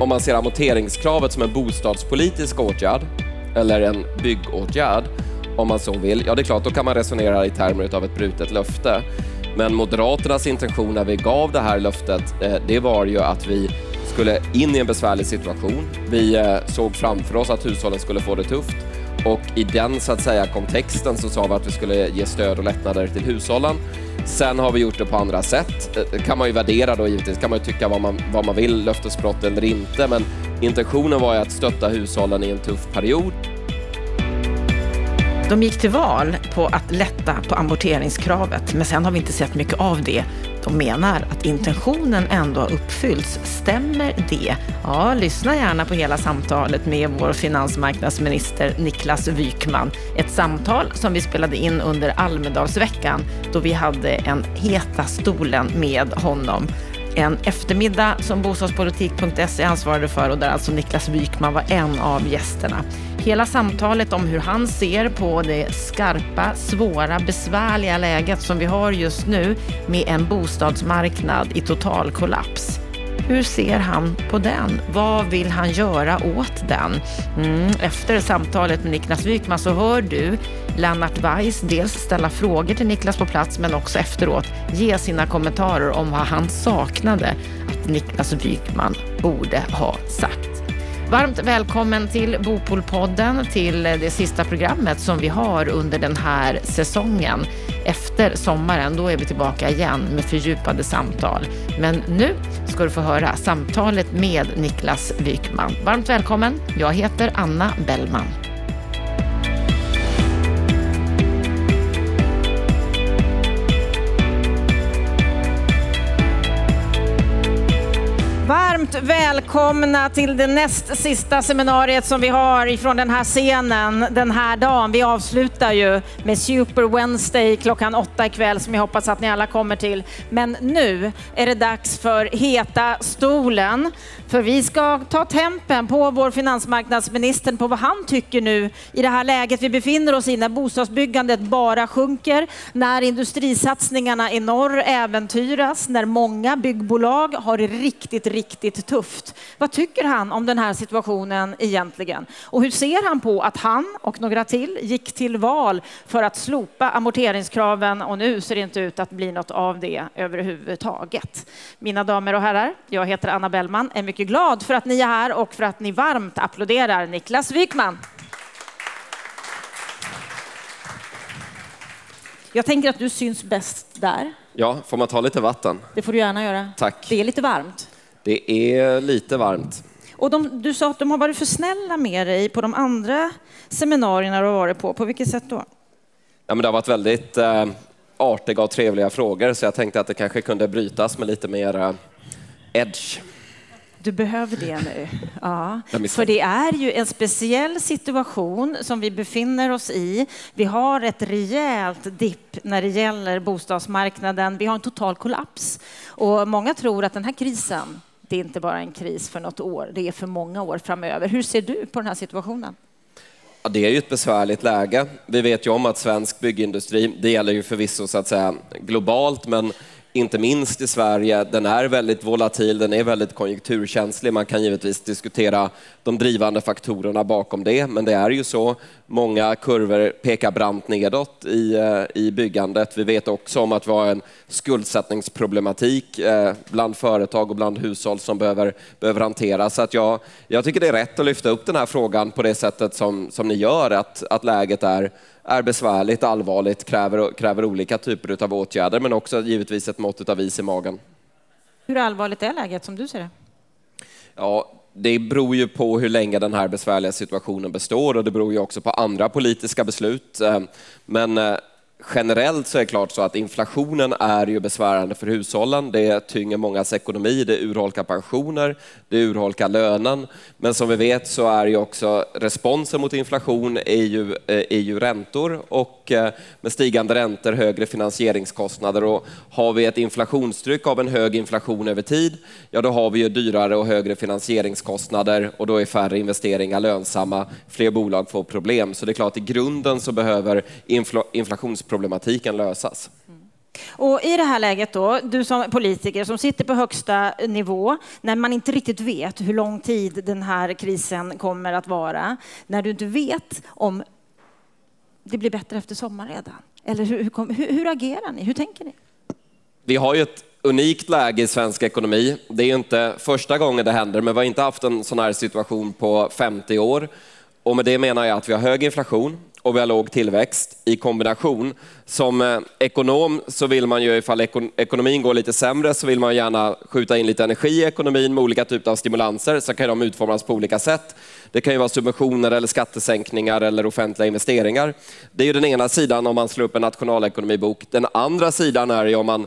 om man ser amorteringskravet som en bostadspolitisk åtgärd eller en byggåtgärd, om man så vill, ja det är klart, då kan man resonera i termer av ett brutet löfte. Men Moderaternas intention när vi gav det här löftet, eh, det var ju att vi skulle in i en besvärlig situation. Vi eh, såg framför oss att hushållen skulle få det tufft och i den så att säga kontexten så sa vi att vi skulle ge stöd och lättnader till hushållen. Sen har vi gjort det på andra sätt. Det kan man ju värdera då givetvis, kan man ju tycka vad man, vad man vill, löftesbrott eller inte, men intentionen var ju att stötta hushållen i en tuff period. De gick till val på att lätta på amorteringskravet, men sen har vi inte sett mycket av det. De menar att intentionen ändå har uppfyllts. Stämmer det? Ja, lyssna gärna på hela samtalet med vår finansmarknadsminister Niklas Wykman. Ett samtal som vi spelade in under Almedalsveckan då vi hade en Heta stolen med honom en eftermiddag som bostadspolitik.se ansvarade för och där alltså Niklas Wykman var en av gästerna. Hela samtalet om hur han ser på det skarpa, svåra, besvärliga läget som vi har just nu med en bostadsmarknad i total kollaps. Hur ser han på den? Vad vill han göra åt den? Mm, efter samtalet med Niklas Wykman så hör du Lennart Weiss dels ställa frågor till Niklas på plats men också efteråt ge sina kommentarer om vad han saknade att Niklas Wykman borde ha sagt. Varmt välkommen till Bopolpodden, till det sista programmet som vi har under den här säsongen. Efter sommaren, då är vi tillbaka igen med fördjupade samtal. Men nu ska du få höra samtalet med Niklas Wykman. Varmt välkommen. Jag heter Anna Bellman. Varmt välkomna till det näst sista seminariet som vi har ifrån den här scenen den här dagen. Vi avslutar ju med Super Wednesday klockan åtta ikväll som jag hoppas att ni alla kommer till. Men nu är det dags för Heta stolen. För vi ska ta tempen på vår finansmarknadsminister på vad han tycker nu i det här läget vi befinner oss i när bostadsbyggandet bara sjunker, när industrisatsningarna i norr äventyras, när många byggbolag har det riktigt, riktigt tufft. Vad tycker han om den här situationen egentligen? Och hur ser han på att han och några till gick till val för att slopa amorteringskraven och nu ser det inte ut att bli något av det överhuvudtaget. Mina damer och herrar, jag heter Anna Bellman, är mycket glad för att ni är här och för att ni varmt applåderar Niklas Wykman. Jag tänker att du syns bäst där. Ja, får man ta lite vatten? Det får du gärna göra. Tack. Det är lite varmt. Det är lite varmt. Och de, du sa att de har varit för snälla med dig på de andra seminarierna du har varit på. På vilket sätt då? Ja, men det har varit väldigt eh, artiga och trevliga frågor så jag tänkte att det kanske kunde brytas med lite mer eh, edge. Du behöver det nu. Ja. För det är ju en speciell situation som vi befinner oss i. Vi har ett rejält dipp när det gäller bostadsmarknaden. Vi har en total kollaps. Och många tror att den här krisen, det är inte bara en kris för något år, det är för många år framöver. Hur ser du på den här situationen? Ja, det är ju ett besvärligt läge. Vi vet ju om att svensk byggindustri, det gäller ju förvisso så att säga globalt, men inte minst i Sverige, den är väldigt volatil, den är väldigt konjunkturkänslig. Man kan givetvis diskutera de drivande faktorerna bakom det, men det är ju så. Många kurvor pekar brant nedåt i, eh, i byggandet. Vi vet också om att vi har en skuldsättningsproblematik eh, bland företag och bland hushåll som behöver, behöver hanteras. Så att jag, jag tycker det är rätt att lyfta upp den här frågan på det sättet som, som ni gör, att, att läget är är besvärligt, allvarligt, kräver, kräver olika typer av åtgärder, men också givetvis ett mått av is i magen. Hur allvarligt är läget som du ser det? Ja, det beror ju på hur länge den här besvärliga situationen består och det beror ju också på andra politiska beslut. Eh, men eh, generellt så är det klart så att inflationen är ju besvärande för hushållen. Det tynger mångas ekonomi, det urholkar pensioner, det urholkar lönen. Men som vi vet så är ju också responsen mot inflation är ju, eh, är ju räntor och eh, med stigande räntor högre finansieringskostnader. Och har vi ett inflationstryck av en hög inflation över tid, ja då har vi ju dyrare och högre finansieringskostnader och då är färre investeringar lönsamma, fler bolag får problem. Så det är klart, i grunden så behöver inflations problematiken lösas. Mm. Och I det här läget, då, du som politiker som sitter på högsta nivå, när man inte riktigt vet hur lång tid den här krisen kommer att vara, när du inte vet om det blir bättre efter sommaren redan. Eller hur, hur, hur agerar ni? Hur tänker ni? Vi har ju ett unikt läge i svensk ekonomi. Det är inte första gången det händer, men vi har inte haft en sån här situation på 50 år. Och med det menar jag att vi har hög inflation, och vi har låg tillväxt i kombination. Som eh, ekonom så vill man ju, ifall ekonomin går lite sämre, så vill man gärna skjuta in lite energi i ekonomin med olika typer av stimulanser. Så kan de utformas på olika sätt. Det kan ju vara subventioner eller skattesänkningar eller offentliga investeringar. Det är ju den ena sidan om man slår upp en nationalekonomibok. Den andra sidan är ju om man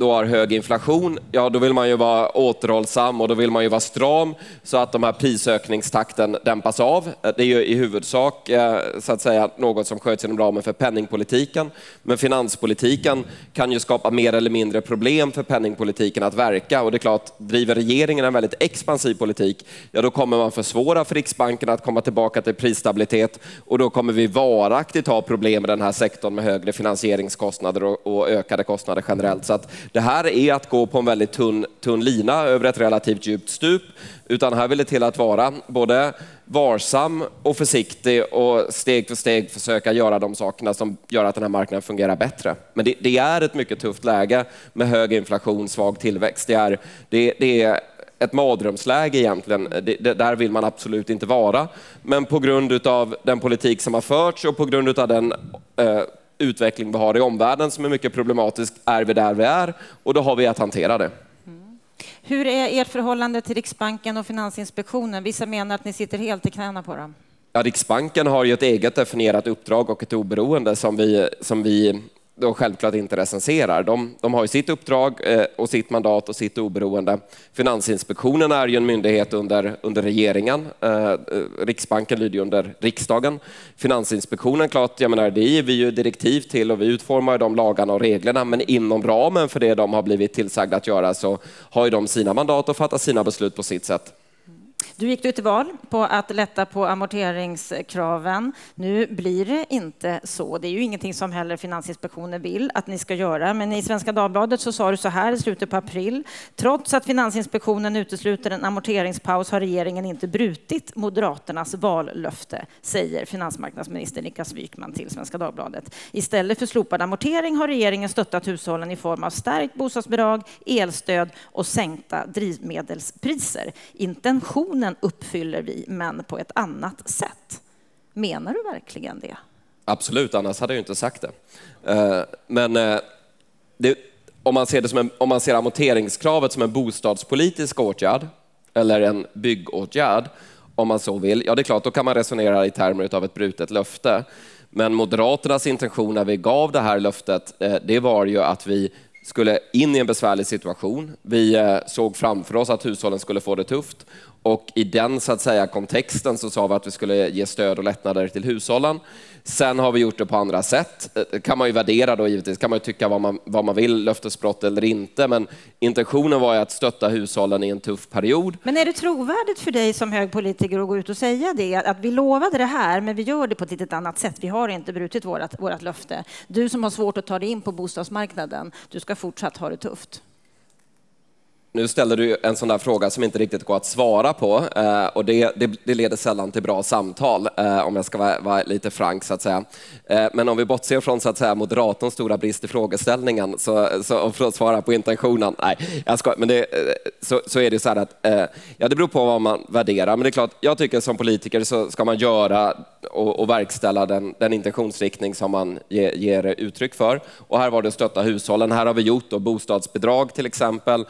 då har hög inflation, ja då vill man ju vara återhållsam och då vill man ju vara stram så att de här prisökningstakten dämpas av. Det är ju i huvudsak eh, så att säga något som sköts inom ramen för penningpolitiken. Men finanspolitiken kan ju skapa mer eller mindre problem för penningpolitiken att verka och det är klart, driver regeringen en väldigt expansiv politik, ja då kommer man försvåra för Riksbanken att komma tillbaka till prisstabilitet och då kommer vi varaktigt ha problem med den här sektorn med högre finansieringskostnader och, och ökade kostnader generellt. Så att det här är att gå på en väldigt tunn, tunn lina över ett relativt djupt stup, utan här vill det till att vara både varsam och försiktig och steg för steg försöka göra de sakerna som gör att den här marknaden fungerar bättre. Men det, det är ett mycket tufft läge med hög inflation, svag tillväxt. Det är, det, det är ett mardrömsläge egentligen. Det, det, där vill man absolut inte vara. Men på grund av den politik som har förts och på grund av den eh, utveckling vi har i omvärlden som är mycket problematisk är vi där vi är och då har vi att hantera det. Mm. Hur är ert förhållande till Riksbanken och Finansinspektionen? Vissa menar att ni sitter helt i knäna på dem. Ja, Riksbanken har ju ett eget definierat uppdrag och ett oberoende som vi, som vi då självklart inte recenserar. De, de har ju sitt uppdrag eh, och sitt mandat och sitt oberoende. Finansinspektionen är ju en myndighet under, under regeringen. Eh, eh, Riksbanken lyder ju under riksdagen. Finansinspektionen, klart, jag menar, det ger vi ju direktiv till och vi utformar de lagarna och reglerna, men inom ramen för det de har blivit tillsagda att göra så har ju de sina mandat och fattar sina beslut på sitt sätt. Du gick du till val på att lätta på amorteringskraven. Nu blir det inte så. Det är ju ingenting som heller Finansinspektionen vill att ni ska göra. Men i Svenska Dagbladet så sa du så här i slutet på april. Trots att Finansinspektionen utesluter en amorteringspaus har regeringen inte brutit Moderaternas vallöfte, säger finansmarknadsminister Niklas Wykman till Svenska Dagbladet. Istället för slopad amortering har regeringen stöttat hushållen i form av stärkt bostadsbidrag, elstöd och sänkta drivmedelspriser. Intentionen Bibeln uppfyller vi, men på ett annat sätt. Menar du verkligen det? Absolut, annars hade jag inte sagt det. Eh, men eh, det, om, man ser det som en, om man ser amorteringskravet som en bostadspolitisk åtgärd eller en byggåtgärd, om man så vill, ja det är klart, då kan man resonera i termer av ett brutet löfte. Men Moderaternas intention när vi gav det här löftet, eh, det var ju att vi skulle in i en besvärlig situation. Vi såg framför oss att hushållen skulle få det tufft och i den så att säga, kontexten så sa vi att vi skulle ge stöd och lättnader till hushållen. Sen har vi gjort det på andra sätt. Det kan man ju värdera då givetvis, kan man ju tycka vad man, vad man vill, löftesbrott eller inte, men intentionen var ju att stötta hushållen i en tuff period. Men är det trovärdigt för dig som hög politiker att gå ut och säga det, att vi lovade det här, men vi gör det på ett litet annat sätt. Vi har inte brutit vårt löfte. Du som har svårt att ta dig in på bostadsmarknaden, du ska fortsatt ha det tufft. Nu ställer du en sån där fråga som inte riktigt går att svara på eh, och det, det, det, leder sällan till bra samtal eh, om jag ska vara, vara, lite frank så att säga. Eh, men om vi bortser från så att säga moderatorns stora brist i frågeställningen så, så, och för att svara på intentionen, nej jag ska, men det, så, så är det så här att ja, det beror på vad man värderar. Men det är klart, jag tycker som politiker så ska man göra och, och verkställa den, den intentionsriktning som man ge, ger uttryck för. Och här var det stötta hushållen. Här har vi gjort då bostadsbidrag till exempel,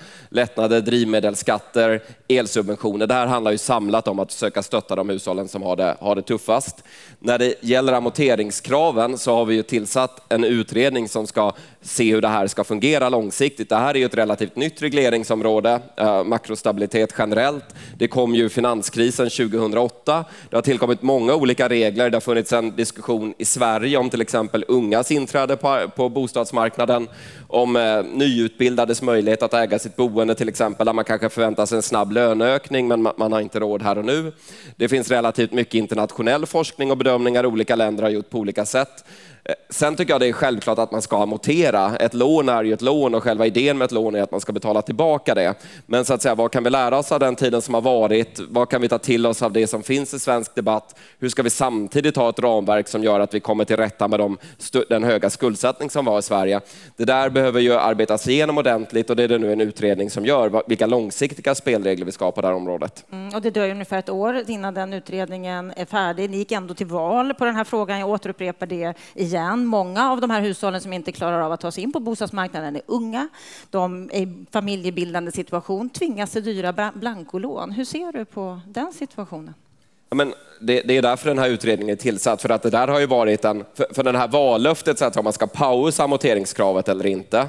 lättnader, drivmedelsskatter, elsubventioner. Det här handlar ju samlat om att försöka stötta de hushållen som har det, har det tuffast. När det gäller amorteringskraven så har vi ju tillsatt en utredning som ska se hur det här ska fungera långsiktigt. Det här är ju ett relativt nytt regleringsområde, eh, makrostabilitet generellt. Det kom ju finanskrisen 2008. Det har tillkommit många olika regler. Det har funnits en diskussion i Sverige om till exempel ungas inträde på, på bostadsmarknaden, om eh, nyutbildades möjlighet att äga sitt boende till exempel, där man kanske förväntar sig en snabb löneökning men man, man har inte råd här och nu. Det finns relativt mycket internationell forskning och bedömningar olika länder har gjort på olika sätt. Eh, sen tycker jag det är självklart att man ska amortera. Ett lån är ju ett lån och själva idén med ett lån är att man ska betala tillbaka det. Men så att säga, vad kan vi lära oss av den tiden som har varit? Vad kan vi ta till oss av det som finns i svensk debatt? Hur ska vi samtidigt ha ett ramverk som gör att vi kommer till rätta med de, den höga skuldsättning som var i Sverige? Det där behöver ju arbetas igenom ordentligt och det är det nu en utredning som gör, vilka långsiktiga spelregler vi ska ha på det här området. Mm, och det dröjer ungefär ett år innan den utredningen är färdig. Ni gick ändå till val på den här frågan. Jag återupprepar det igen. Många av de här hushållen som inte klarar av att ta sig in på bostadsmarknaden är unga. De är i familjebildande situation, tvingas till dyra blankolån. Hur ser du på den situationen? Ja, men det, det, är därför den här utredningen är tillsatt, för att det där har ju varit en, för, för det här vallöftet, så att om man ska pausa amorteringskravet eller inte,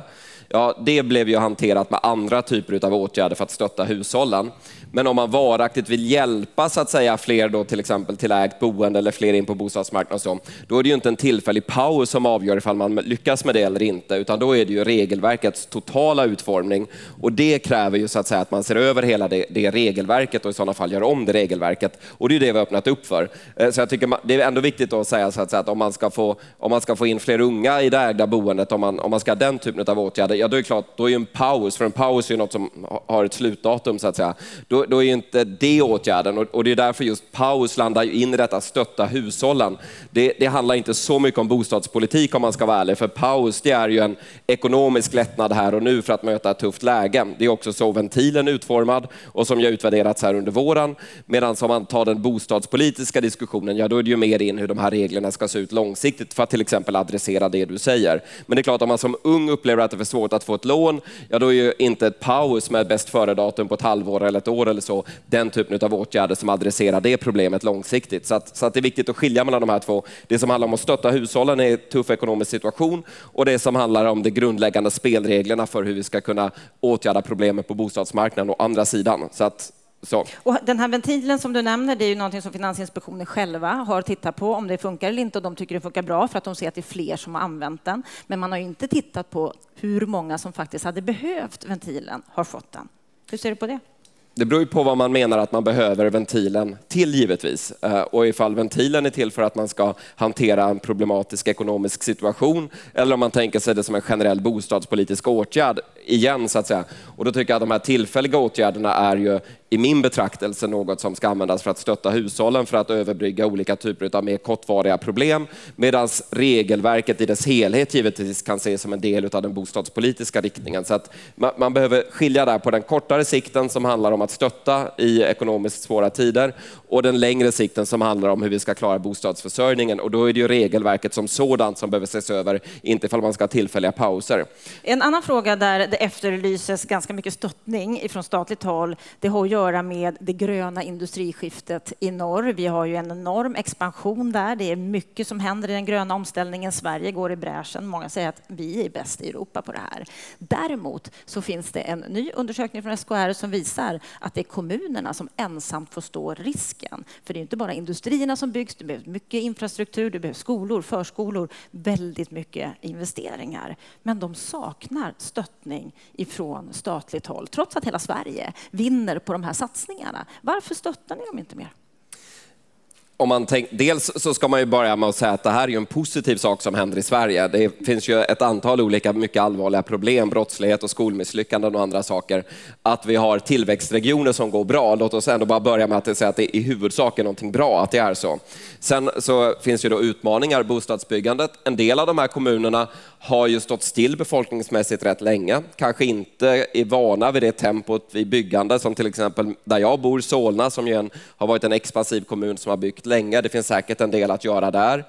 ja, det blev ju hanterat med andra typer av åtgärder för att stötta hushållen. Men om man varaktigt vill hjälpa så att säga fler då till exempel till ägt boende eller fler in på bostadsmarknaden och så, då är det ju inte en tillfällig paus som avgör ifall man lyckas med det eller inte, utan då är det ju regelverkets totala utformning och det kräver ju så att säga att man ser över hela det, det regelverket och i sådana fall gör om det regelverket och det är det vi har öppnat upp för. Eh, så jag tycker det är ändå viktigt att säga så att, säga att om man ska få om man ska få in fler unga i det ägda boendet, om man, om man ska ha den typen av åtgärder, ja då är det klart, då är ju en paus, för en paus är ju något som har ett slutdatum så att säga. Då, då, är inte det åtgärden och, det är därför just paus landar in i detta stötta hushållen. Det, det, handlar inte så mycket om bostadspolitik om man ska vara ärlig, för paus det är ju en ekonomisk lättnad här och nu för att möta ett tufft läge. Det är också så ventilen är utformad och som ju utvärderats här under våren. Medan om man tar den bostadspolitiska diskussionen, ja då är det ju mer in hur de här reglerna ska se ut långsiktigt för att till exempel adressera det du säger. Men det är klart, om man som ung upplever att det är för svårt att få ett lån, ja då är ju inte ett paus med bäst före-datum på ett halvår eller ett år eller så den typen av åtgärder som adresserar det problemet långsiktigt. Så, att, så att det är viktigt att skilja mellan de här två. Det som handlar om att stötta hushållen i en tuff ekonomisk situation och det som handlar om de grundläggande spelreglerna för hur vi ska kunna åtgärda problemet på bostadsmarknaden å andra sidan. Så att, så. Och den här ventilen som du nämner, det är ju någonting som Finansinspektionen själva har tittat på om det funkar eller inte och de tycker det funkar bra för att de ser att det är fler som har använt den. Men man har ju inte tittat på hur många som faktiskt hade behövt ventilen har fått den. Hur ser du på det? Det beror ju på vad man menar att man behöver ventilen till givetvis. Eh, och ifall ventilen är till för att man ska hantera en problematisk ekonomisk situation eller om man tänker sig det som en generell bostadspolitisk åtgärd igen så att säga. Och då tycker jag att de här tillfälliga åtgärderna är ju i min betraktelse något som ska användas för att stötta hushållen för att överbrygga olika typer av mer kortvariga problem. Medan regelverket i dess helhet givetvis kan ses som en del av den bostadspolitiska riktningen. Så att man, man behöver skilja där på den kortare sikten som handlar om att stötta i ekonomiskt svåra tider och den längre sikten som handlar om hur vi ska klara bostadsförsörjningen. Och då är det ju regelverket som sådant som behöver ses över, inte ifall man ska ha tillfälliga pauser. En annan fråga där det efterlyses ganska mycket stöttning från statligt håll, det har ju göra med det gröna industriskiftet i norr. Vi har ju en enorm expansion där. Det är mycket som händer i den gröna omställningen. Sverige går i bräschen. Många säger att vi är bäst i Europa på det här. Däremot så finns det en ny undersökning från SKR som visar att det är kommunerna som ensamt får stå risken. För det är inte bara industrierna som byggs, det behövs mycket infrastruktur, det behövs skolor, förskolor, väldigt mycket investeringar. Men de saknar stöttning ifrån statligt håll, trots att hela Sverige vinner på de här satsningarna. Varför stöttar ni dem inte mer? om man tänk, dels så ska man ju börja med att säga att det här är en positiv sak som händer i Sverige. Det finns ju ett antal olika mycket allvarliga problem, brottslighet och skolmisslyckanden och andra saker. Att vi har tillväxtregioner som går bra, låt oss ändå bara börja med att säga att det i huvudsak är någonting bra att det är så. Sen så finns ju då utmaningar, bostadsbyggandet. En del av de här kommunerna har ju stått still befolkningsmässigt rätt länge, kanske inte är vana vid det tempot vid byggande som till exempel där jag bor, Solna, som ju en, har varit en expansiv kommun som har byggt länge. Det finns säkert en del att göra där.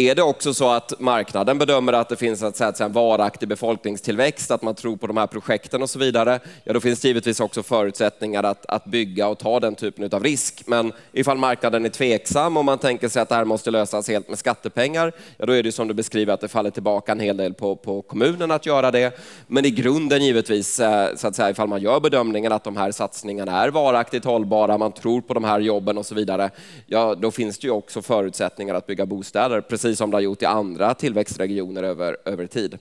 Är det också så att marknaden bedömer att det finns att säga, en varaktig befolkningstillväxt, att man tror på de här projekten och så vidare, ja då finns det givetvis också förutsättningar att, att bygga och ta den typen av risk. Men ifall marknaden är tveksam och man tänker sig att det här måste lösas helt med skattepengar, ja då är det som du beskriver att det faller tillbaka en hel del på, på kommunen att göra det. Men i grunden givetvis, eh, så att säga, ifall man gör bedömningen att de här satsningarna är varaktigt hållbara, man tror på de här jobben och så vidare, ja då finns det ju också förutsättningar att bygga bostäder precis som det har gjort i andra tillväxtregioner över, över tid.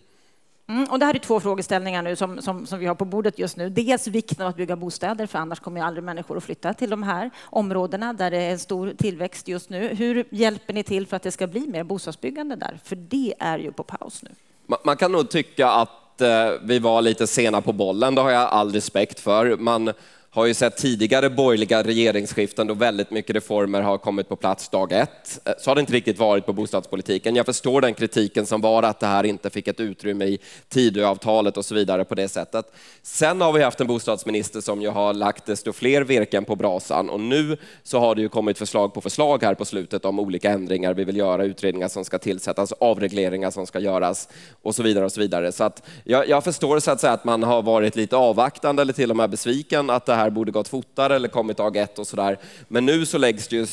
Mm, och det här är två frågeställningar nu som, som, som, vi har på bordet just nu. Dels vikten av att bygga bostäder, för annars kommer aldrig människor att flytta till de här områdena där det är en stor tillväxt just nu. Hur hjälper ni till för att det ska bli mer bostadsbyggande där? För det är ju på paus nu. Man, man kan nog tycka att eh, vi var lite sena på bollen, det har jag all respekt för. Man har ju sett tidigare borgerliga regeringsskiften då väldigt mycket reformer har kommit på plats dag ett. Eh, så har det inte riktigt varit på bostadspolitiken. Jag förstår den kritiken som var att det här inte fick ett utrymme i Tidöavtalet och så vidare på det sättet. Sen har vi haft en bostadsminister som ju har lagt desto fler virken på brasan och nu så har det ju kommit förslag på förslag här på slutet om olika ändringar vi vill göra, utredningar som ska tillsättas, avregleringar som ska göras och så vidare och så vidare. Så att jag, jag förstår så att säga att man har varit lite avvaktande eller till och med besviken att det här borde gått fortare eller kommit dag ett och sådär. Men nu så läggs det ju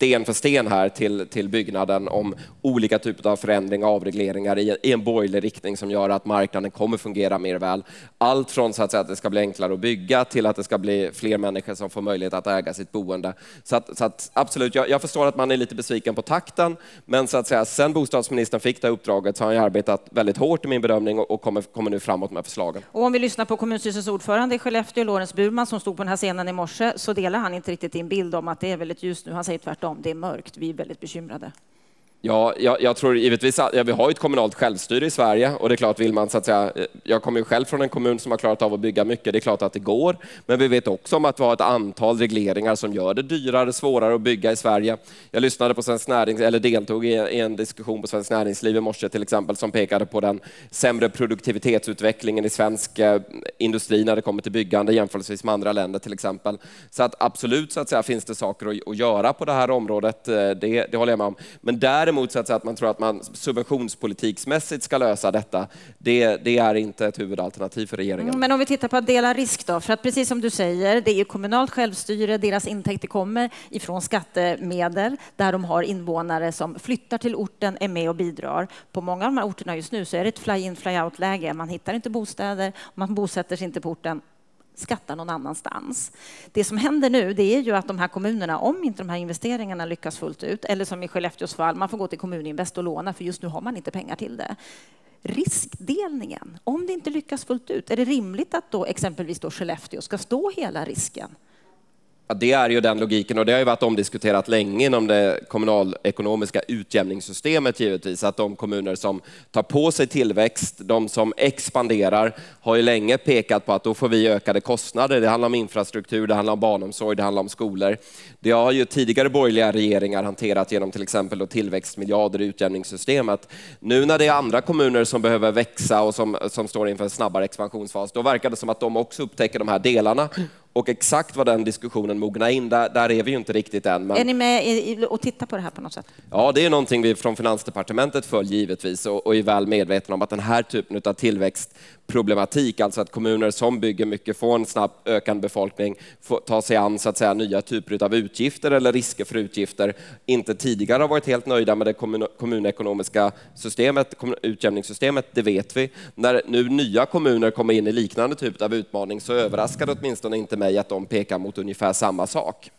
sten för sten här till, till byggnaden om olika typer av förändringar och avregleringar i, i, en borgerlig riktning som gör att marknaden kommer fungera mer väl. Allt från så att, säga, att det ska bli enklare att bygga till att det ska bli fler människor som får möjlighet att äga sitt boende. Så, att, så att, absolut, jag, jag, förstår att man är lite besviken på takten, men så att säga, sen bostadsministern fick det uppdraget så har han arbetat väldigt hårt i min bedömning och, och kommer, kommer nu framåt med förslagen. Och om vi lyssnar på kommunstyrelsens ordförande i Skellefteå, Lorentz Burman, som stod på den här scenen i morse, så delar han inte riktigt din bild om att det är väldigt ljust nu. Han säger tvärtom om. Det är mörkt. Vi är väldigt bekymrade. Ja, jag, jag, tror givetvis att ja, vi har ett kommunalt självstyre i Sverige och det är klart, vill man så att säga, eh, jag kommer ju själv från en kommun som har klarat av att bygga mycket, det är klart att det går, men vi vet också om att vi har ett antal regleringar som gör det dyrare, svårare att bygga i Sverige. Jag lyssnade på Svensk Närings, eller deltog i, i en diskussion på Svenskt Näringsliv i morse till exempel, som pekade på den sämre produktivitetsutvecklingen i svensk eh, industri när det kommer till byggande jämförelsevis med andra länder till exempel. Så att absolut så att säga, finns det saker att, att göra på det här området, eh, det, det håller jag med om. Men där däremot så att, säga, att man tror att man subventionspolitiksmässigt ska lösa detta, det, det är inte ett huvudalternativ för regeringen. Mm, men om vi tittar på att dela risk då, för att precis som du säger, det är ju kommunalt självstyre, deras intäkter kommer ifrån skattemedel där de har invånare som flyttar till orten, är med och bidrar. På många av de här orterna just nu så är det ett fly-in, fly-out-läge. Man hittar inte bostäder, man bosätter sig inte på orten skattar någon annanstans. Det som händer nu det är ju att de här kommunerna, om inte de här investeringarna lyckas fullt ut, eller som i Skellefteås fall, man får gå till Kommuninvest och låna för just nu har man inte pengar till det. Riskdelningen, om det inte lyckas fullt ut, är det rimligt att då exempelvis då Skellefteå ska stå hela risken? Ja, det är ju den logiken och det har ju varit omdiskuterat länge inom det kommunalekonomiska utjämningssystemet givetvis, att de kommuner som tar på sig tillväxt, de som expanderar, har ju länge pekat på att då får vi ökade kostnader. Det handlar om infrastruktur, det handlar om barnomsorg, det handlar om skolor. Det har ju tidigare borgerliga regeringar hanterat genom till exempel då tillväxtmiljarder i utjämningssystemet. Nu när det är andra kommuner som behöver växa och som, som står inför en snabbare expansionsfas, då verkar det som att de också upptäcker de här delarna och exakt vad den diskussionen mognar in, där, där är vi ju inte riktigt än. Men... Är ni med och tittar på det här på något sätt? Ja, det är någonting vi från Finansdepartementet följer givetvis och, och är väl medvetna om att den här typen av tillväxt problematik, alltså att kommuner som bygger mycket får en snabbt ökande befolkning, får ta sig an så att säga, nya typer av utgifter eller risker för utgifter, inte tidigare har varit helt nöjda med det kommunekonomiska systemet, utjämningssystemet, det vet vi. När nu nya kommuner kommer in i liknande typ av utmaning så överraskar det åtminstone inte mig att de pekar mot ungefär samma sak.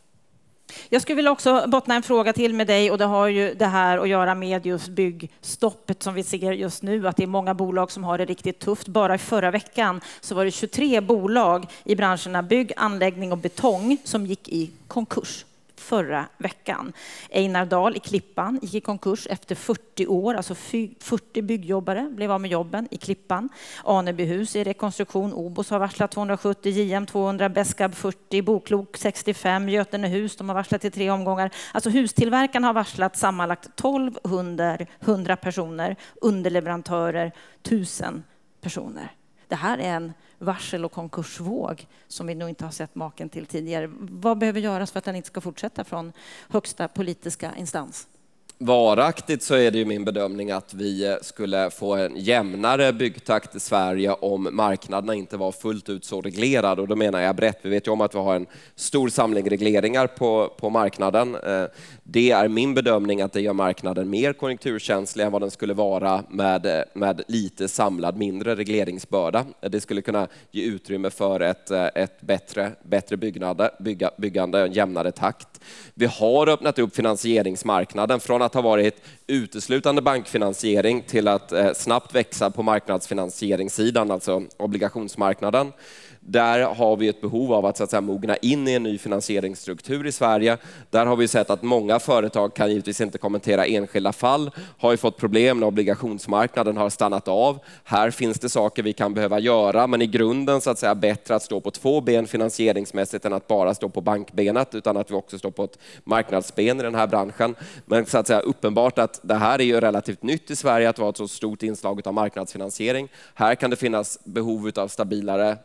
Jag skulle vilja också bottna en fråga till med dig och det har ju det här att göra med just byggstoppet som vi ser just nu, att det är många bolag som har det riktigt tufft. Bara i förra veckan så var det 23 bolag i branscherna bygg, anläggning och betong som gick i konkurs förra veckan. Einar Dahl i Klippan gick i konkurs efter 40 år, alltså 40 byggjobbare blev av med jobben i Klippan. Anebyhus i rekonstruktion, Obos har varslat 270, JM 200, Beskab 40, Boklok 65, Götenehus, de har varslat i tre omgångar. Alltså hustillverkarna har varslat sammanlagt 1200 personer, underleverantörer 1000 personer. Det här är en varsel och konkursvåg som vi nog inte har sett maken till tidigare. Vad behöver göras för att den inte ska fortsätta från högsta politiska instans? Varaktigt så är det ju min bedömning att vi eh, skulle få en jämnare byggtakt i Sverige om marknaderna inte var fullt ut så reglerade. Och då menar jag brett. Vi vet ju om att vi har en stor samling regleringar på, på marknaden. Eh, det är min bedömning att det gör marknaden mer konjunkturkänslig än vad den skulle vara med, eh, med lite samlad mindre regleringsbörda. Det skulle kunna ge utrymme för ett, ett bättre, bättre byggnade, bygga, byggande, en jämnare takt. Vi har öppnat upp finansieringsmarknaden från att att ha varit uteslutande bankfinansiering till att eh, snabbt växa på marknadsfinansieringssidan, alltså obligationsmarknaden. Där har vi ett behov av att, så att säga, mogna in i en ny finansieringsstruktur i Sverige. Där har vi sett att många företag kan givetvis inte kommentera enskilda fall, har ju fått problem när obligationsmarknaden har stannat av. Här finns det saker vi kan behöva göra, men i grunden så att säga bättre att stå på två ben finansieringsmässigt än att bara stå på bankbenet, utan att vi också står på ett marknadsben i den här branschen. Men så att säga uppenbart att det här är ju relativt nytt i Sverige att vara ett så stort inslag av marknadsfinansiering. Här kan det finnas behov av stabilare eh,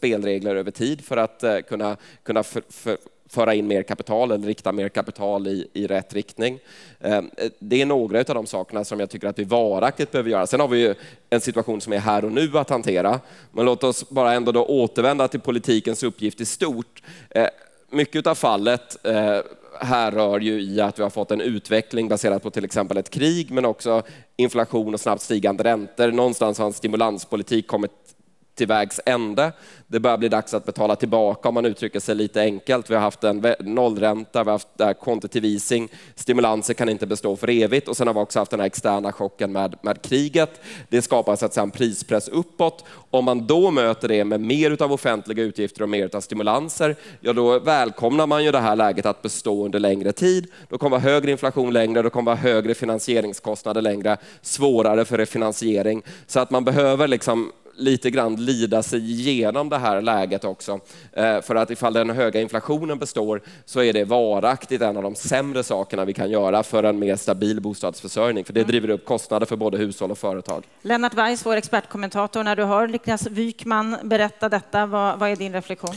spelregler över tid för att eh, kunna, kunna för, för, föra in mer kapital eller rikta mer kapital i, i rätt riktning. Ehm, det är några av de sakerna som jag tycker att vi varaktigt behöver göra. Sen har vi ju en situation som är här och nu att hantera. Men låt oss bara ändå då återvända till politikens uppgift i stort. Ehm, mycket av fallet eh, härrör ju i att vi har fått en utveckling baserad på till exempel ett krig, men också inflation och snabbt stigande räntor. Någonstans har en stimulanspolitik kommit till vägs ände. Det börjar bli dags att betala tillbaka om man uttrycker sig lite enkelt. Vi har haft en nollränta, vi har haft quantitative easing. Stimulanser kan inte bestå för evigt och sen har vi också haft den här externa chocken med, med kriget. Det skapar så att säga en prispress uppåt. Om man då möter det med mer av offentliga utgifter och mer av stimulanser, ja då välkomnar man ju det här läget att bestå under längre tid. Då kommer vara högre inflation längre, då kommer vara högre finansieringskostnader längre, svårare för refinansiering. Så att man behöver liksom lite grann lida sig igenom det här läget också. Eh, för att ifall den höga inflationen består så är det varaktigt en av de sämre sakerna vi kan göra för en mer stabil bostadsförsörjning. För det mm. driver upp kostnader för både hushåll och företag. Lennart Weiss, vår expertkommentator, när du hör Niklas Wykman berätta detta, vad, vad är din reflektion?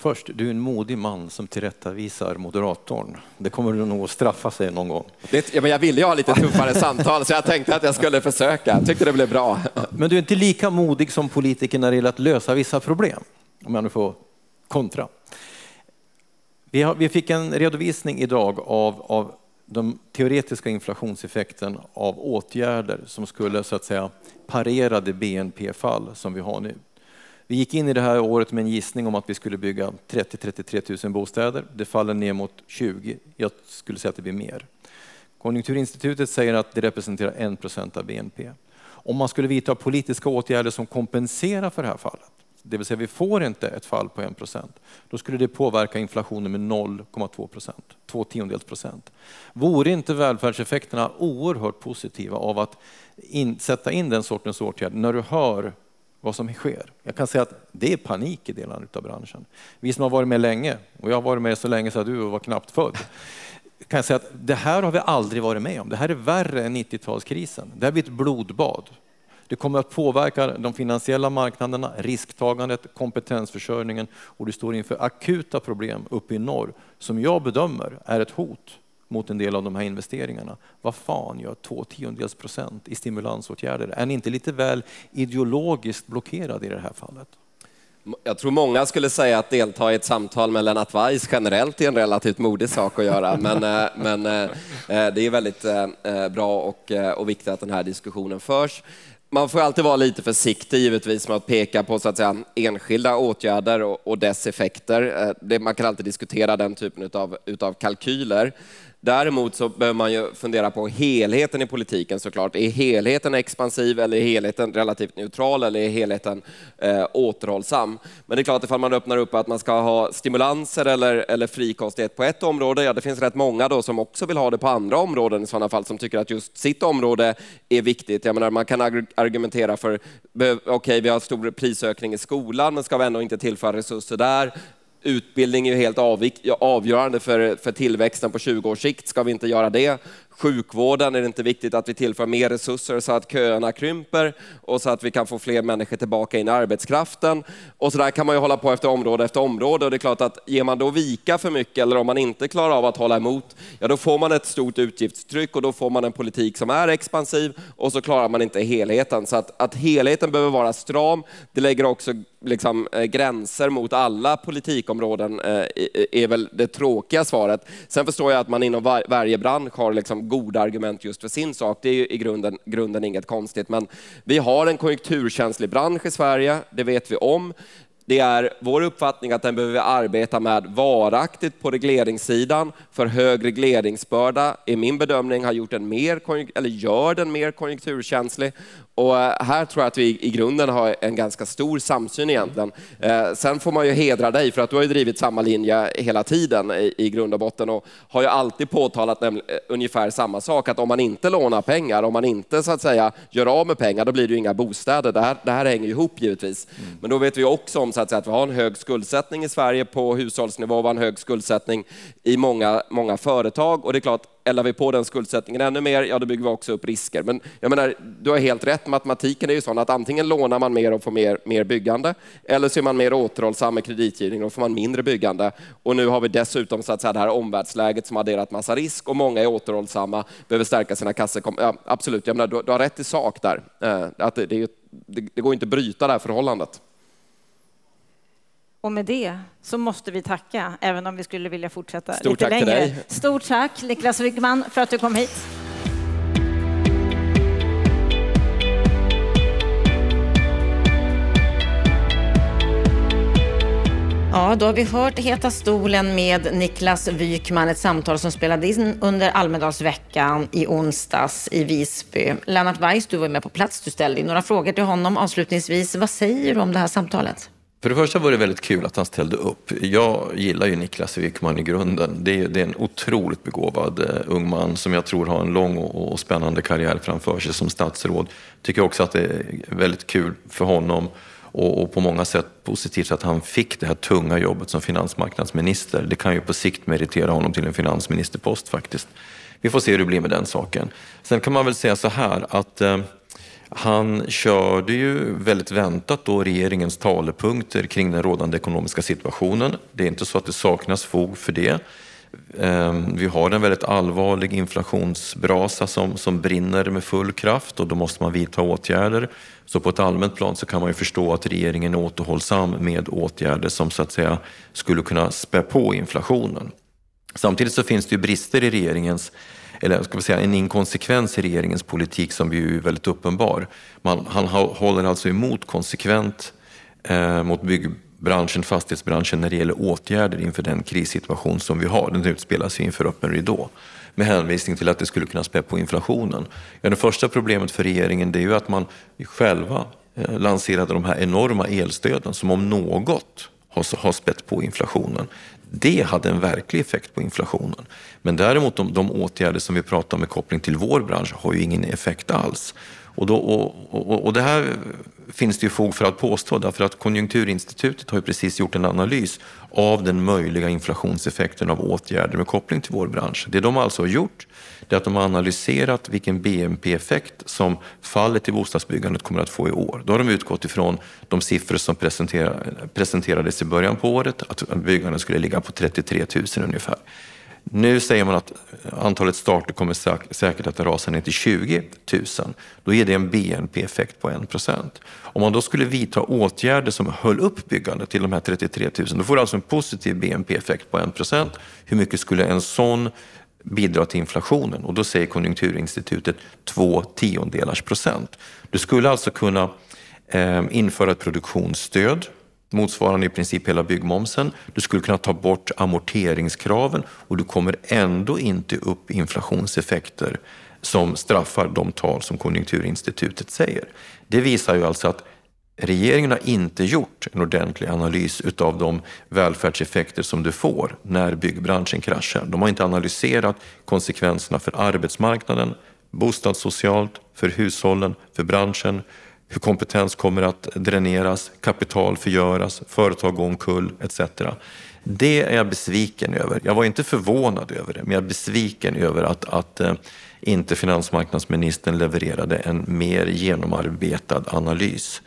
Först, du är en modig man som tillrättavisar moderatorn. Det kommer du nog att straffa sig någon gång. Det, ja, men jag ville ju ha lite tuffare samtal, så jag tänkte att jag skulle försöka. Jag tyckte det blev bra. Men du är inte lika modig som politiker när det gäller att lösa vissa problem, om jag nu får kontra. Vi, har, vi fick en redovisning idag av, av den teoretiska inflationseffekten av åtgärder som skulle så att säga parera det BNP-fall som vi har nu. Vi gick in i det här året med en gissning om att vi skulle bygga 30-33 000 bostäder. Det faller ner mot 20. Jag skulle säga att det blir mer. Konjunkturinstitutet säger att det representerar 1 procent av BNP. Om man skulle vidta politiska åtgärder som kompenserar för det här fallet, det vill säga vi får inte ett fall på 1 procent, då skulle det påverka inflationen med 0,2 procent, två tiondels procent. Vore inte välfärdseffekterna oerhört positiva av att in, sätta in den sortens åtgärder när du hör vad som sker. Jag kan säga att det är panik i delar av branschen. Vi som har varit med länge, och jag har varit med så länge så att du var knappt född, kan säga att det här har vi aldrig varit med om. Det här är värre än 90-talskrisen. Det här blir ett blodbad. Det kommer att påverka de finansiella marknaderna, risktagandet, kompetensförsörjningen och du står inför akuta problem uppe i norr som jag bedömer är ett hot mot en del av de här investeringarna. Vad fan gör två tiondels procent i stimulansåtgärder? Är ni inte lite väl ideologiskt blockerade i det här fallet? Jag tror många skulle säga att delta i ett samtal med Lennart Weiss generellt är en relativt modig sak att göra, men, eh, men eh, eh, det är väldigt bra och, och viktigt att den här diskussionen förs. Man får alltid vara lite försiktig givetvis med att peka på så att säga, enskilda åtgärder och, och dess effekter. Det, man kan alltid diskutera den typen av utav kalkyler. Däremot så behöver man ju fundera på helheten i politiken såklart. Är helheten expansiv eller är helheten relativt neutral eller är helheten eh, återhållsam? Men det är klart, ifall man öppnar upp att man ska ha stimulanser eller, eller frikostighet på ett område, ja det finns rätt många då som också vill ha det på andra områden i sådana fall, som tycker att just sitt område är viktigt. Jag menar, man kan argumentera för, okej okay, vi har stor prisökning i skolan, men ska vi ändå inte tillföra resurser där? Utbildning är ju helt avgörande för, för tillväxten på 20 års sikt. Ska vi inte göra det? sjukvården är det inte viktigt att vi tillför mer resurser så att köerna krymper och så att vi kan få fler människor tillbaka in i arbetskraften. Och så där kan man ju hålla på efter område efter område och det är klart att ger man då vika för mycket eller om man inte klarar av att hålla emot, ja då får man ett stort utgiftstryck och då får man en politik som är expansiv och så klarar man inte helheten. Så att, att helheten behöver vara stram, det lägger också liksom, eh, gränser mot alla politikområden eh, är väl det tråkiga svaret. Sen förstår jag att man inom var, varje bransch har liksom goda argument just för sin sak. Det är ju i grunden, grunden inget konstigt. Men vi har en konjunkturkänslig bransch i Sverige, det vet vi om Det är vår uppfattning att den behöver vi arbeta med varaktigt på regleringssidan, för hög regleringsbörda är min bedömning har gjort den mer, eller gör den mer konjunkturkänslig och eh, här tror jag att vi i grunden har en ganska stor samsyn egentligen. Eh, sen får man ju hedra dig för att du har ju drivit samma linje hela tiden i grund och botten och har ju alltid påtalat eh, ungefär samma sak, att om man inte lånar pengar, om man inte så att säga gör av med pengar, då blir det ju inga bostäder. Det här, det här hänger ihop givetvis. Mm. Men då vet vi också om så att, säga, att vi har en hög skuldsättning i Sverige på hushållsnivå, vi har en hög skuldsättning i många, många företag och det är klart, eldar vi på den skuldsättningen ännu mer, ja då bygger vi också upp risker. Men jag menar, du har helt rätt, matematiken är ju sån att antingen lånar man mer och får mer, mer byggande, eller så är man mer återhållsam med kreditgivning och får man mindre byggande. Och nu har vi dessutom så att säga, det här omvärldsläget som har adderat massa risk och många är återhållsamma, behöver stärka sina kassor. Ja, absolut, jag menar, du, du har rätt i sak där. Eh, att det, det, det, det går inte att bryta det här förhållandet. Och med det så måste vi tacka, även om vi skulle vilja fortsätta Stort lite tack längre. Till dig. Stort tack Niklas Wykman för att du kom hit. Ja, då har vi hört Heta stolen med Niklas Wykman, ett samtal som spelades in under Almedalsveckan i onsdags i Visby. Lennart Weiss, du var med på plats, du ställde några frågor till honom avslutningsvis. Vad säger du om det här samtalet? För det första var det väldigt kul att han ställde upp. Jag gillar ju Niklas Wykman i grunden. Det är, det är en otroligt begåvad eh, ung man som jag tror har en lång och, och, spännande karriär framför sig som statsråd. Tycker också att det är väldigt kul för honom och, och, på många sätt positivt att han fick det här tunga jobbet som finansmarknadsminister. Det kan ju på sikt meritera honom till en finansministerpost faktiskt. Vi får se hur det blir med den saken. Sen kan man väl säga så här att eh, han körde ju väldigt väntat då regeringens talepunkter kring den rådande ekonomiska situationen. Det är inte så att det saknas fog för det. Ehm, vi har en väldigt allvarlig inflationsbrasa som, som brinner med full kraft och då måste man vidta åtgärder. Så på ett allmänt plan så kan man ju förstå att regeringen är återhållsam med åtgärder som så att säga skulle kunna spä på inflationen. Samtidigt så finns det ju brister i regeringens eller ska vi säga en inkonsekvens i regeringens politik som ju är väldigt uppenbar. Man, han håller alltså emot konsekvent eh, mot byggbranschen, fastighetsbranschen när det gäller åtgärder inför den krissituation som vi har. Den utspelar sig inför öppen ridå med hänvisning till att det skulle kunna spä på inflationen. Ja, det första problemet för regeringen det är ju att man själva eh, lanserade de här enorma elstöden som om något har, har spett på inflationen. Det hade en verklig effekt på inflationen. Men däremot de, de åtgärder som vi pratar om med koppling till vår bransch har ju ingen effekt alls. Och, då, och, och, och, det här finns det ju fog för att påstå därför att Konjunkturinstitutet har ju precis gjort en analys av den möjliga inflationseffekten av åtgärder med koppling till vår bransch. Det de alltså har gjort det är att de har analyserat vilken BNP-effekt som fallet i bostadsbyggandet kommer att få i år. Då har de utgått ifrån de siffror som presenterades i början på året, att byggandet skulle ligga på 33 000 ungefär. Nu säger man att antalet starter kommer säkert att rasa ner till 20 000. Då ger det en BNP-effekt på 1 procent. Om man då skulle vidta åtgärder som höll upp byggandet till de här 33 000, då får du alltså en positiv BNP-effekt på 1 procent. Hur mycket skulle en sån bidra till inflationen? Och då säger Konjunkturinstitutet två tiondelars procent. Du skulle alltså kunna eh, införa ett produktionsstöd motsvarande i princip hela byggmomsen. Du skulle kunna ta bort amorteringskraven och du kommer ändå inte upp inflationseffekter som straffar de tal som Konjunkturinstitutet säger. Det visar ju alltså att regeringen har inte gjort en ordentlig analys utav de välfärdseffekter som du får när byggbranschen kraschar. De har inte analyserat konsekvenserna för arbetsmarknaden, bostadssocialt, för hushållen, för branschen, hur kompetens kommer att dräneras, kapital förgöras, företag gå omkull etc. Det är jag besviken över. Jag var inte förvånad över det, men jag är besviken över att, att eh, inte finansmarknadsministern levererade en mer genomarbetad analys.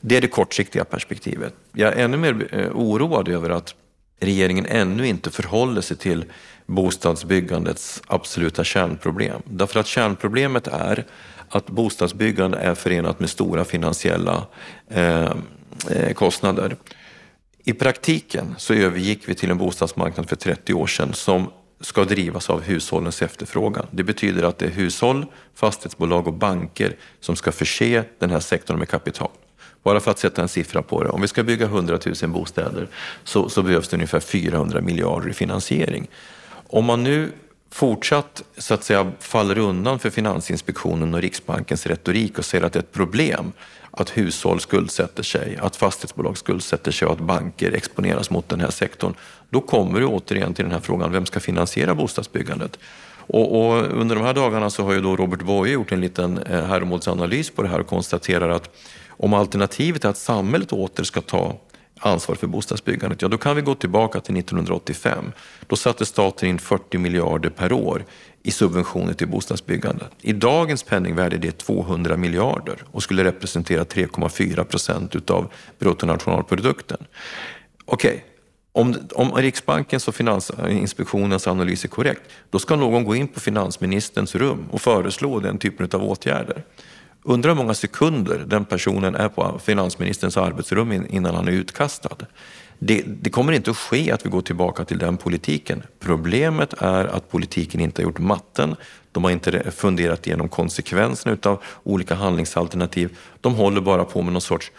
Det är det kortsiktiga perspektivet. Jag är ännu mer eh, oroad över att regeringen ännu inte förhåller sig till bostadsbyggandets absoluta kärnproblem. Därför att kärnproblemet är att bostadsbyggande är förenat med stora finansiella eh, eh, kostnader. I praktiken så övergick vi till en bostadsmarknad för 30 år sedan som ska drivas av hushållens efterfrågan. Det betyder att det är hushåll, fastighetsbolag och banker som ska förse den här sektorn med kapital. Bara för att sätta en siffra på det. Om vi ska bygga 100 000 bostäder så, så behövs det ungefär 400 miljarder i finansiering. Om man nu fortsatt så att säga faller undan för Finansinspektionen och Riksbankens retorik och säger att det är ett problem att hushåll skuldsätter sig, att fastighetsbolag skuldsätter sig och att banker exponeras mot den här sektorn. Då kommer du återigen till den här frågan, vem ska finansiera bostadsbyggandet? Och, och, under de här dagarna så har ju då Robert Boye gjort en liten eh, på det här och konstaterar att om alternativet är att samhället åter ska ta ansvar för bostadsbyggandet, ja då kan vi gå tillbaka till 1985. Då satte staten in 40 miljarder per år i subventioner till bostadsbyggande. I dagens penningvärde är det 200 miljarder och skulle representera 3,4 procent utav bruttonationalprodukten. Okej, okay. Om, om Riksbankens och Finansinspektionens eh, analys är korrekt, då ska någon gå in på finansministerns rum och föreslå den typen av åtgärder. Undrar hur många sekunder den personen är på finansministerns arbetsrum innan han är utkastad. Det, det, kommer inte att ske att vi går tillbaka till den politiken. Problemet är att politiken inte har gjort matten. De har inte funderat igenom konsekvenserna av olika handlingsalternativ. De håller bara på med någon sorts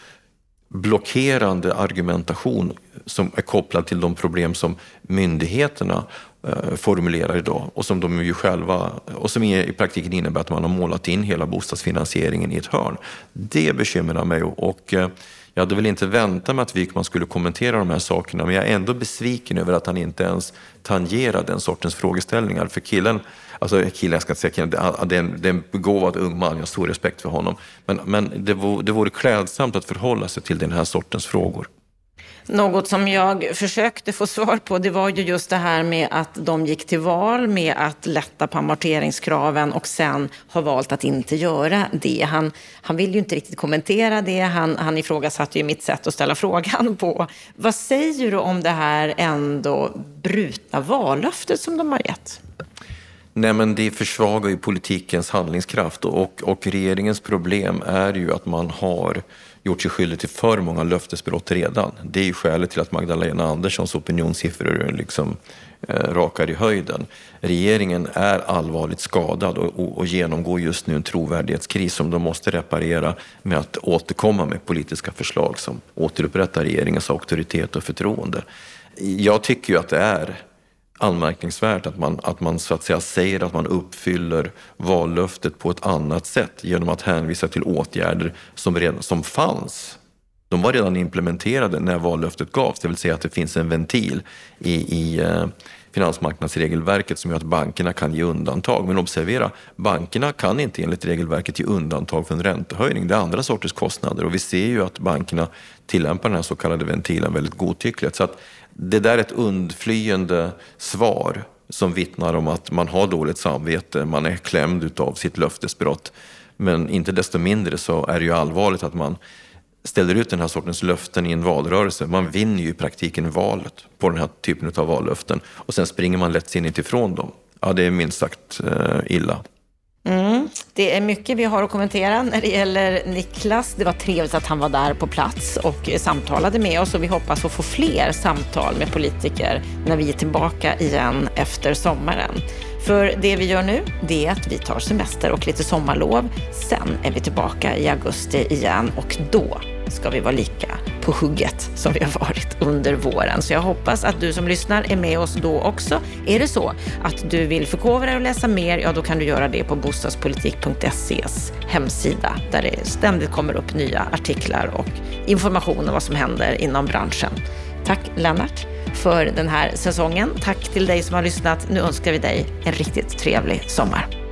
blockerande argumentation som är kopplad till de problem som myndigheterna Eh, formulerar idag och som de ju själva och som i praktiken innebär att man har målat in hela bostadsfinansieringen i ett hörn. Det bekymrar mig och eh, jag hade väl inte väntat mig att Wikman skulle kommentera de här sakerna men jag är ändå besviken över att han inte ens tangerar den sortens frågeställningar. För killen, alltså killen, jag ska inte säga killen, det är en, det är en begåvad ung man, jag har stor respekt för honom. Men, men det, vore, det vore klädsamt att förhålla sig till den här sortens frågor. Något som jag försökte få svar på det var ju just det här med att de gick till val med att lätta på amorteringskraven och sen har valt att inte göra det. Han, han vill ju inte riktigt kommentera det. Han, han ifrågasatte ju mitt sätt att ställa frågan på. Vad säger du om det här ändå brutna vallöftet som de har gett? Nej, men det försvagar ju politikens handlingskraft och, och regeringens problem är ju att man har gjort sig skyldig till för många löftesbrott redan. Det är ju skälet till att Magdalena Anderssons opinionssiffror liksom, eh, rakar i höjden. Regeringen är allvarligt skadad och, och, och, genomgår just nu en trovärdighetskris som de måste reparera med att återkomma med politiska förslag som återupprättar regeringens auktoritet och förtroende. Jag tycker ju att det är anmärkningsvärt att man, att man så att säga säger att man uppfyller vallöftet på ett annat sätt genom att hänvisa till åtgärder som, redan, som fanns. De var redan implementerade när vallöftet gavs, det vill säga att det finns en ventil i, i eh, finansmarknadsregelverket som gör att bankerna kan ge undantag. Men observera, bankerna kan inte enligt regelverket ge undantag för en räntehöjning. Det är andra sorters kostnader och vi ser ju att bankerna tillämpar den här så kallade ventilen väldigt godtyckligt. Så att det där är ett undflyende svar som vittnar om att man har dåligt samvete, man är klämd av sitt löftesbrott. Men inte desto mindre så är det ju allvarligt att man ställer ut den här sortens löften i en valrörelse. Man vinner ju i praktiken valet på den här typen av vallöften och sen springer man lättsinnigt ifrån dem. Ja, det är minst sagt eh, illa. Mm. Det är mycket vi har att kommentera när det gäller Niklas. Det var trevligt att han var där på plats och eh, samtalade med oss och vi hoppas att få fler samtal med politiker när vi är tillbaka igen efter sommaren. För det vi gör nu, det är att vi tar semester och lite sommarlov. Sen är vi tillbaka i augusti igen och då ska vi vara lika på hugget som vi har varit under våren. Så jag hoppas att du som lyssnar är med oss då också. Är det så att du vill förkovra dig och läsa mer, ja då kan du göra det på bostadspolitik.ses hemsida där det ständigt kommer upp nya artiklar och information om vad som händer inom branschen. Tack Lennart för den här säsongen. Tack till dig som har lyssnat. Nu önskar vi dig en riktigt trevlig sommar.